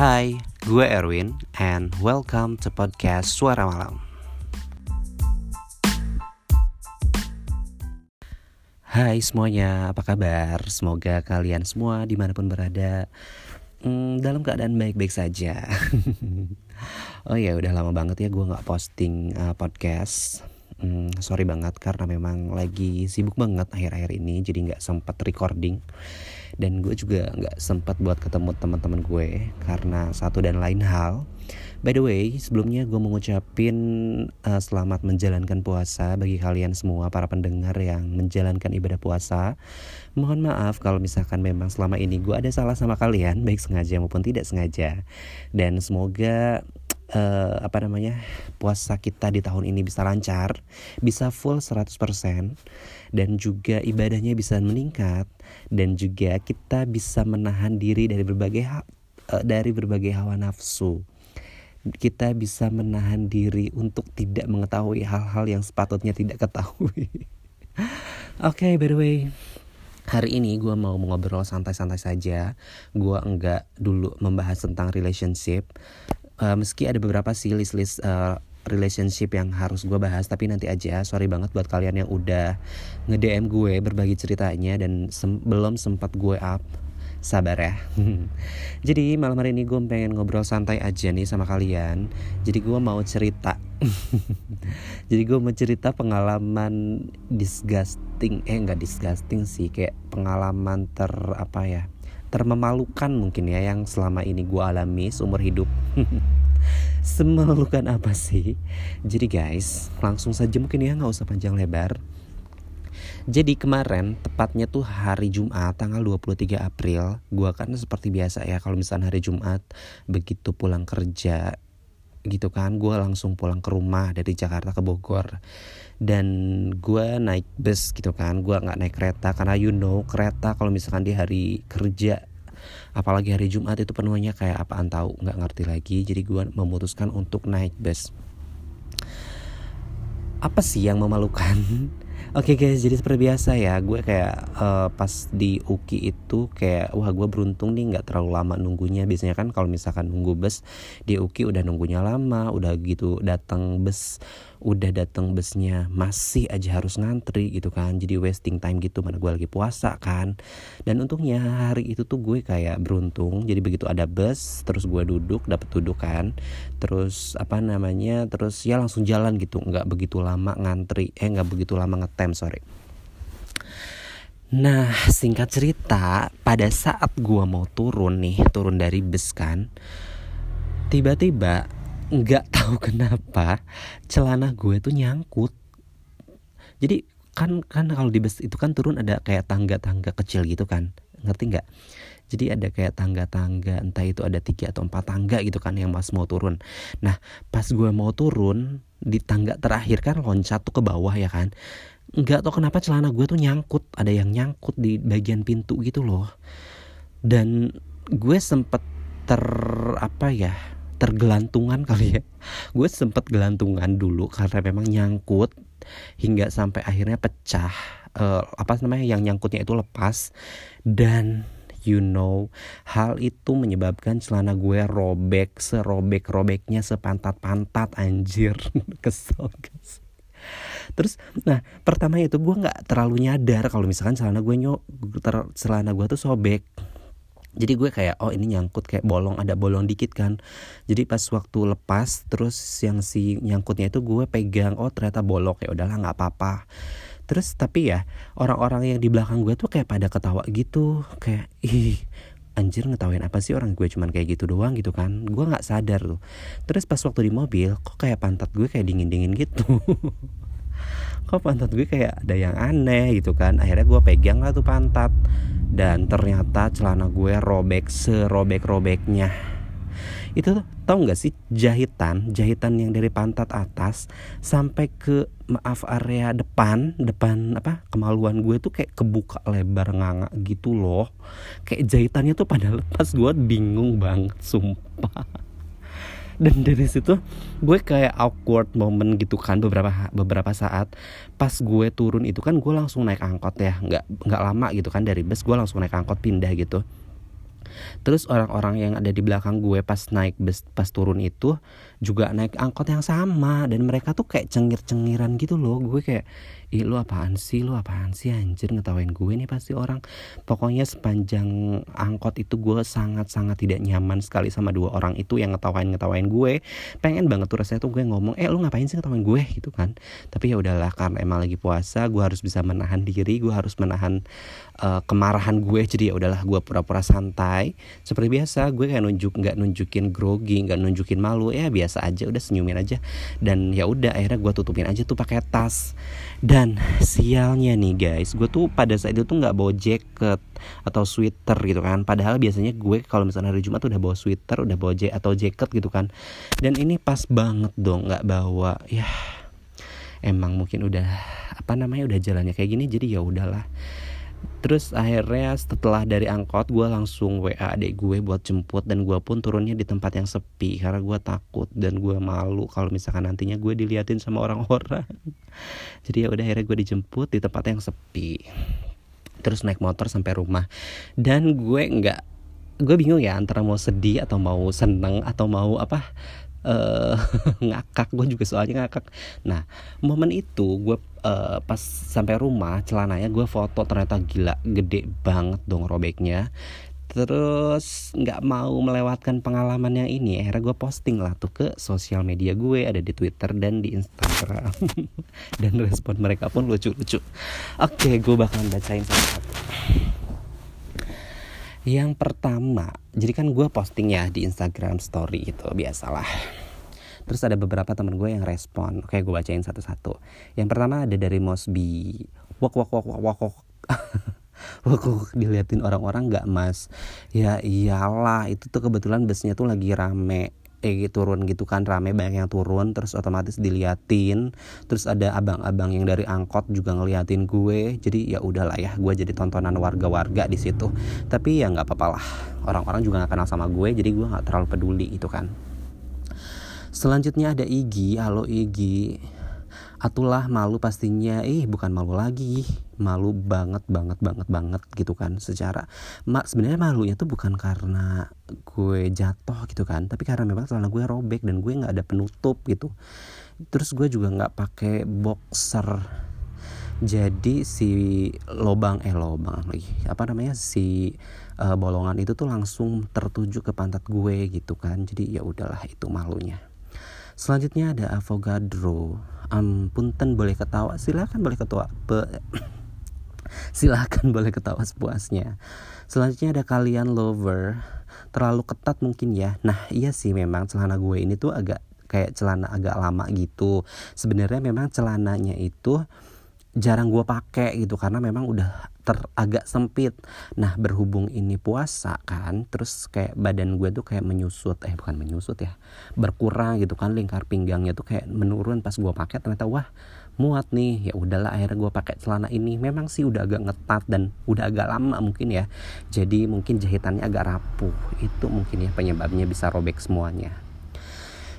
Hai, gue Erwin and welcome to podcast Suara Malam. Hai semuanya, apa kabar? Semoga kalian semua di mana pun berada hmm, dalam keadaan baik-baik saja. oh ya, udah lama banget ya gue nggak posting uh, podcast. Hmm, sorry banget karena memang lagi sibuk banget akhir-akhir ini, jadi nggak sempat recording dan gue juga nggak sempat buat ketemu teman-teman gue karena satu dan lain hal. By the way, sebelumnya gue mau ngucapin uh, selamat menjalankan puasa bagi kalian semua para pendengar yang menjalankan ibadah puasa. Mohon maaf kalau misalkan memang selama ini gue ada salah sama kalian, baik sengaja maupun tidak sengaja. Dan semoga uh, apa namanya puasa kita di tahun ini bisa lancar, bisa full 100% dan juga ibadahnya bisa meningkat dan juga kita bisa menahan diri dari berbagai uh, dari berbagai hawa nafsu. Kita bisa menahan diri untuk tidak mengetahui hal-hal yang sepatutnya tidak ketahui. Oke, okay, by the way, hari ini gue mau ngobrol santai-santai saja. Gue enggak dulu membahas tentang relationship uh, meski ada beberapa sih list-list uh, relationship yang harus gue bahas tapi nanti aja. Sorry banget buat kalian yang udah nge DM gue berbagi ceritanya dan sem belum sempat gue up. Sabar ya. Jadi malam hari ini gue pengen ngobrol santai aja nih sama kalian. Jadi gue mau cerita. Jadi gue mau cerita pengalaman disgusting eh nggak disgusting sih kayak pengalaman ter apa ya termemalukan mungkin ya yang selama ini gue alami seumur hidup Sememalukan apa sih? Jadi guys, langsung saja mungkin ya nggak usah panjang lebar. Jadi kemarin tepatnya tuh hari Jumat tanggal 23 April Gua kan seperti biasa ya kalau misalnya hari Jumat Begitu pulang kerja gitu kan. Gue langsung pulang ke rumah dari Jakarta ke Bogor. Dan gue naik bus gitu kan. Gue nggak naik kereta Karena you know kereta kalau misalkan di hari kerja apalagi hari Jumat itu penuhnya kayak apaan tahu nggak ngerti lagi. Jadi gue memutuskan untuk naik bus. Apa sih yang memalukan Oke okay guys, jadi seperti biasa ya, gue kayak uh, pas di UKI itu kayak wah gue beruntung nih nggak terlalu lama nunggunya. Biasanya kan kalau misalkan nunggu bus di UKI udah nunggunya lama, udah gitu datang bus udah datang busnya masih aja harus ngantri gitu kan. Jadi wasting time gitu mana gue lagi puasa kan. Dan untungnya hari itu tuh gue kayak beruntung. Jadi begitu ada bus terus gue duduk dapat duduk kan terus apa namanya terus ya langsung jalan gitu. Nggak begitu lama ngantri eh nggak begitu lama ngetem sorry. Nah singkat cerita pada saat gue mau turun nih turun dari bus kan Tiba-tiba nggak tahu kenapa celana gue tuh nyangkut. Jadi kan kan kalau di bus itu kan turun ada kayak tangga-tangga kecil gitu kan ngerti nggak? Jadi ada kayak tangga-tangga entah itu ada tiga atau empat tangga gitu kan yang mas mau turun. Nah pas gue mau turun di tangga terakhir kan loncat tuh ke bawah ya kan nggak tahu kenapa celana gue tuh nyangkut. Ada yang nyangkut di bagian pintu gitu loh. Dan gue sempet ter apa ya tergelantungan kali ya. Gue sempet gelantungan dulu karena memang nyangkut hingga sampai akhirnya pecah. Uh, apa namanya yang nyangkutnya itu lepas. Dan you know hal itu menyebabkan celana gue robek serobek robeknya sepantat pantat anjir. Kesel guys terus nah pertama itu gue nggak terlalu nyadar kalau misalkan celana gue nyok celana gue tuh sobek. Jadi gue kayak oh ini nyangkut kayak bolong ada bolong dikit kan. Jadi pas waktu lepas terus yang si nyangkutnya itu gue pegang oh ternyata bolong. Ya udahlah nggak apa-apa. Terus tapi ya orang-orang yang di belakang gue tuh kayak pada ketawa gitu. Kayak ih anjir ngetawain apa sih orang gue cuman kayak gitu doang gitu kan. Gue nggak sadar tuh. Terus pas waktu di mobil kok kayak pantat gue kayak dingin dingin gitu kok pantat gue kayak ada yang aneh gitu kan. Akhirnya gue pegang lah tuh pantat. Dan ternyata celana gue robek serobek-robeknya. Itu tau nggak sih jahitan jahitan yang dari pantat atas sampai ke maaf area depan depan apa kemaluan gue tuh kayak kebuka lebar nganga gitu loh. Kayak jahitannya tuh pada lepas. Gue bingung banget sumpah dan dari situ gue kayak awkward moment gitu kan beberapa beberapa saat. Pas gue turun itu kan gue langsung naik angkot ya. Nggak nggak lama gitu kan dari bus gue langsung naik angkot pindah gitu. Terus orang-orang yang ada di belakang gue pas naik bus pas turun itu juga naik angkot yang sama. Dan mereka tuh kayak cengir-cengiran gitu loh. Gue kayak ih lu apaan sih? Lu apaan sih anjir? Ngetawain gue nih pasti orang. Pokoknya sepanjang angkot itu gue sangat-sangat tidak nyaman sekali sama dua orang itu yang ngetawain ngetawain gue. Pengen banget tuh rasanya tuh gue ngomong eh lu ngapain sih ngetawain gue? Gitu kan. Tapi ya udahlah karena emang lagi puasa gue harus bisa menahan diri gue harus menahan uh, kemarahan gue. Jadi ya udahlah gue pura-pura santai. Seperti biasa gue kayak nunjuk nggak nunjukin grogi nggak nunjukin malu. Ya biasa aja udah senyumin aja dan ya udah akhirnya gue tutupin aja tuh pakai tas dan sialnya nih guys, gue tuh pada saat itu tuh nggak bawa jaket atau sweater gitu kan. Padahal biasanya gue kalau misalnya hari Jumat udah bawa sweater, udah bawa jaket atau jaket gitu kan. Dan ini pas banget dong nggak bawa. Ya emang mungkin udah apa namanya udah jalannya kayak gini jadi ya udahlah Terus akhirnya setelah dari angkot gue langsung WA adik gue buat jemput dan gue pun turunnya di tempat yang sepi karena gue takut dan gue malu kalau misalkan nantinya gue diliatin sama orang-orang. Jadi ya udah akhirnya gue dijemput di tempat yang sepi. Terus naik motor sampai rumah dan gue nggak gue bingung ya antara mau sedih atau mau seneng atau mau apa uh, ngakak. Gue juga soalnya ngakak. Nah momen itu gue uh, pas sampai rumah celananya gue foto ternyata gila gede banget dong robeknya. Terus nggak mau melewatkan pengalaman yang ini akhirnya gue posting lah tuh ke sosial media gue ada di Twitter dan di Instagram. Dan respon mereka pun lucu-lucu. Oke gue bakal bacain satu-satu yang pertama, jadi kan gue posting ya di Instagram story itu biasalah. Terus ada beberapa temen gue yang respon. Oke, gue bacain satu-satu. Yang pertama ada dari Mosby. Wok wok wok wok wok. wok. wok wok diliatin orang-orang nggak mas ya iyalah itu tuh kebetulan busnya tuh lagi rame eh turun gitu kan rame banyak yang turun terus otomatis diliatin. Terus ada abang-abang yang dari angkot juga ngeliatin gue. Jadi ya udahlah ya gue jadi tontonan warga-warga di situ. Tapi ya nggak apa-apa lah orang-orang juga nggak kenal sama gue jadi gue nggak terlalu peduli itu kan. Selanjutnya ada Igi halo Igi atulah malu pastinya. Ih bukan malu lagi. Malu banget banget banget banget gitu kan secara mak sebenarnya malunya tuh bukan karena gue jatuh gitu kan tapi karena memang celana gue robek dan gue nggak ada penutup gitu. Terus gue juga nggak pakai boxer. Jadi si lobang eh lobang lagi. Apa namanya? Si uh, bolongan itu tuh langsung tertuju ke pantat gue gitu kan. Jadi ya udahlah itu malunya selanjutnya ada Avogadro. Um, punten boleh ketawa? Silahkan boleh ketawa Be silahkan boleh ketawa sepuasnya. Selanjutnya ada kalian lover. Terlalu ketat mungkin ya. Nah iya sih memang celana gue ini tuh agak kayak celana agak lama gitu. Sebenarnya memang celananya itu jarang gue pakai gitu karena memang udah ter agak sempit nah berhubung ini puasa kan terus kayak badan gue tuh kayak menyusut eh bukan menyusut ya berkurang gitu kan lingkar pinggangnya tuh kayak menurun pas gue pakai ternyata wah muat nih ya udahlah akhirnya gue pakai celana ini memang sih udah agak ngetat dan udah agak lama mungkin ya jadi mungkin jahitannya agak rapuh itu mungkin ya penyebabnya bisa robek semuanya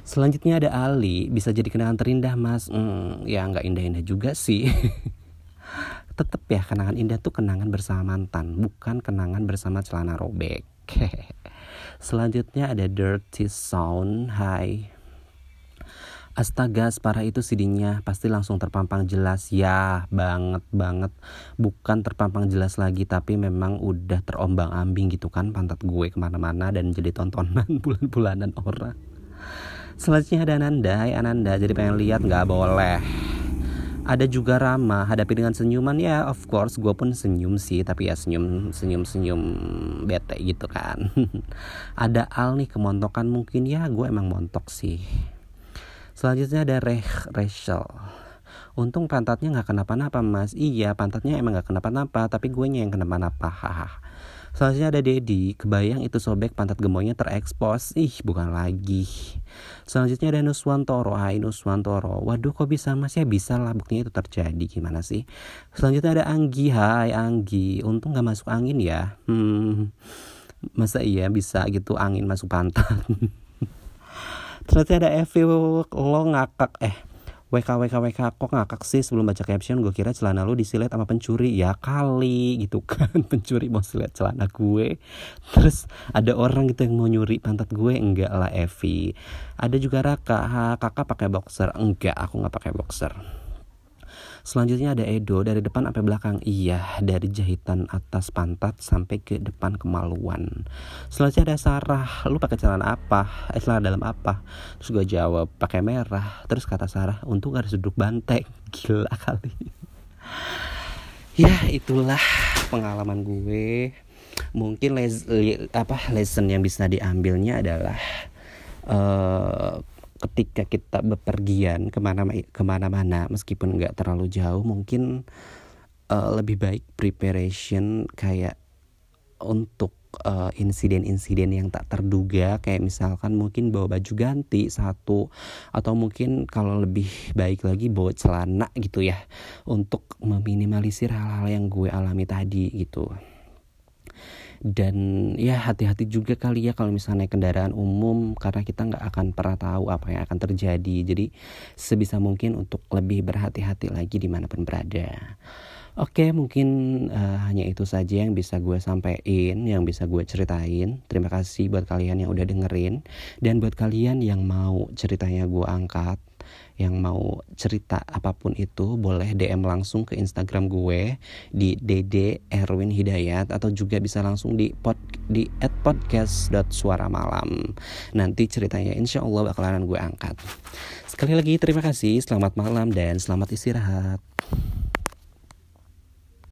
Selanjutnya ada Ali, bisa jadi kenangan terindah mas. Hmm, ya nggak indah-indah juga sih. Tetep ya kenangan indah tuh kenangan bersama mantan, bukan kenangan bersama celana robek. Selanjutnya ada Dirty Sound. Hai. Astaga, separah itu CD-nya pasti langsung terpampang jelas ya, banget banget. Bukan terpampang jelas lagi, tapi memang udah terombang ambing gitu kan pantat gue ke mana-mana dan jadi tontonan bulan-bulanan orang. Selanjutnya ada Ananda, Hai Ananda, jadi pengen lihat nggak boleh. Ada juga Rama, hadapi dengan senyuman ya, of course gue pun senyum sih, tapi ya senyum senyum senyum bete gitu kan. ada Al nih kemontokan mungkin ya, gue emang montok sih. Selanjutnya ada Reh Rachel. Untung pantatnya nggak kenapa-napa mas Iya pantatnya emang nggak kenapa-napa Tapi gue yang kenapa-napa Haha Selanjutnya ada Dedi, kebayang itu sobek pantat gemoynya terekspos. Ih, bukan lagi. Selanjutnya ada Nuswantoro, hai Nuswantoro. Waduh, kok bisa mas ya? Bisa lah, buktinya itu terjadi. Gimana sih? Selanjutnya ada Anggi, hai Anggi. Untung gak masuk angin ya. Hmm, masa iya bisa gitu angin masuk pantat? Ternyata ada Evi lo ngakak eh WK WK WK kok ngakak sih sebelum baca caption? Gue kira celana lu disilet sama pencuri. Ya kali gitu kan. Pencuri mau silet celana gue. Terus ada orang gitu yang mau nyuri pantat gue? Enggak lah Evi. Ada juga Raka. Ha, kakak pakai boxer? Enggak aku nggak pakai boxer Selanjutnya ada Edo dari depan sampai belakang. Iya, dari jahitan atas pantat sampai ke depan kemaluan. Selanjutnya ada Sarah. Lu pakai celana apa? Eh, celana dalam apa? Terus gue jawab pakai merah. Terus kata Sarah, untung ada duduk banteng. Gila kali. ya, itulah pengalaman gue. Mungkin les, apa lesson yang bisa diambilnya adalah uh, ketika kita bepergian ke mana ke mana-mana meskipun nggak terlalu jauh mungkin uh, lebih baik preparation kayak untuk uh, insiden-insiden yang tak terduga. Kayak misalkan mungkin bawa baju ganti satu atau mungkin kalau lebih baik lagi bawa celana gitu ya untuk meminimalisir hal-hal yang gue alami tadi gitu dan ya hati-hati juga kali ya kalau misalnya kendaraan umum karena kita nggak akan pernah tahu apa yang akan terjadi. Jadi sebisa mungkin untuk lebih berhati-hati lagi di mana pun berada. Oke, mungkin uh, hanya itu saja yang bisa gue sampaikan, yang bisa gue ceritain. Terima kasih buat kalian yang udah dengerin. Dan buat kalian yang mau ceritanya gue angkat yang mau cerita apa pun itu boleh DM langsung ke Instagram gue di Dede Erwin Hidayat atau juga bisa langsung di pod di at malam. Nanti ceritanya insya Allah bakalan gue angkat. Sekali lagi terima kasih, selamat malam dan selamat istirahat.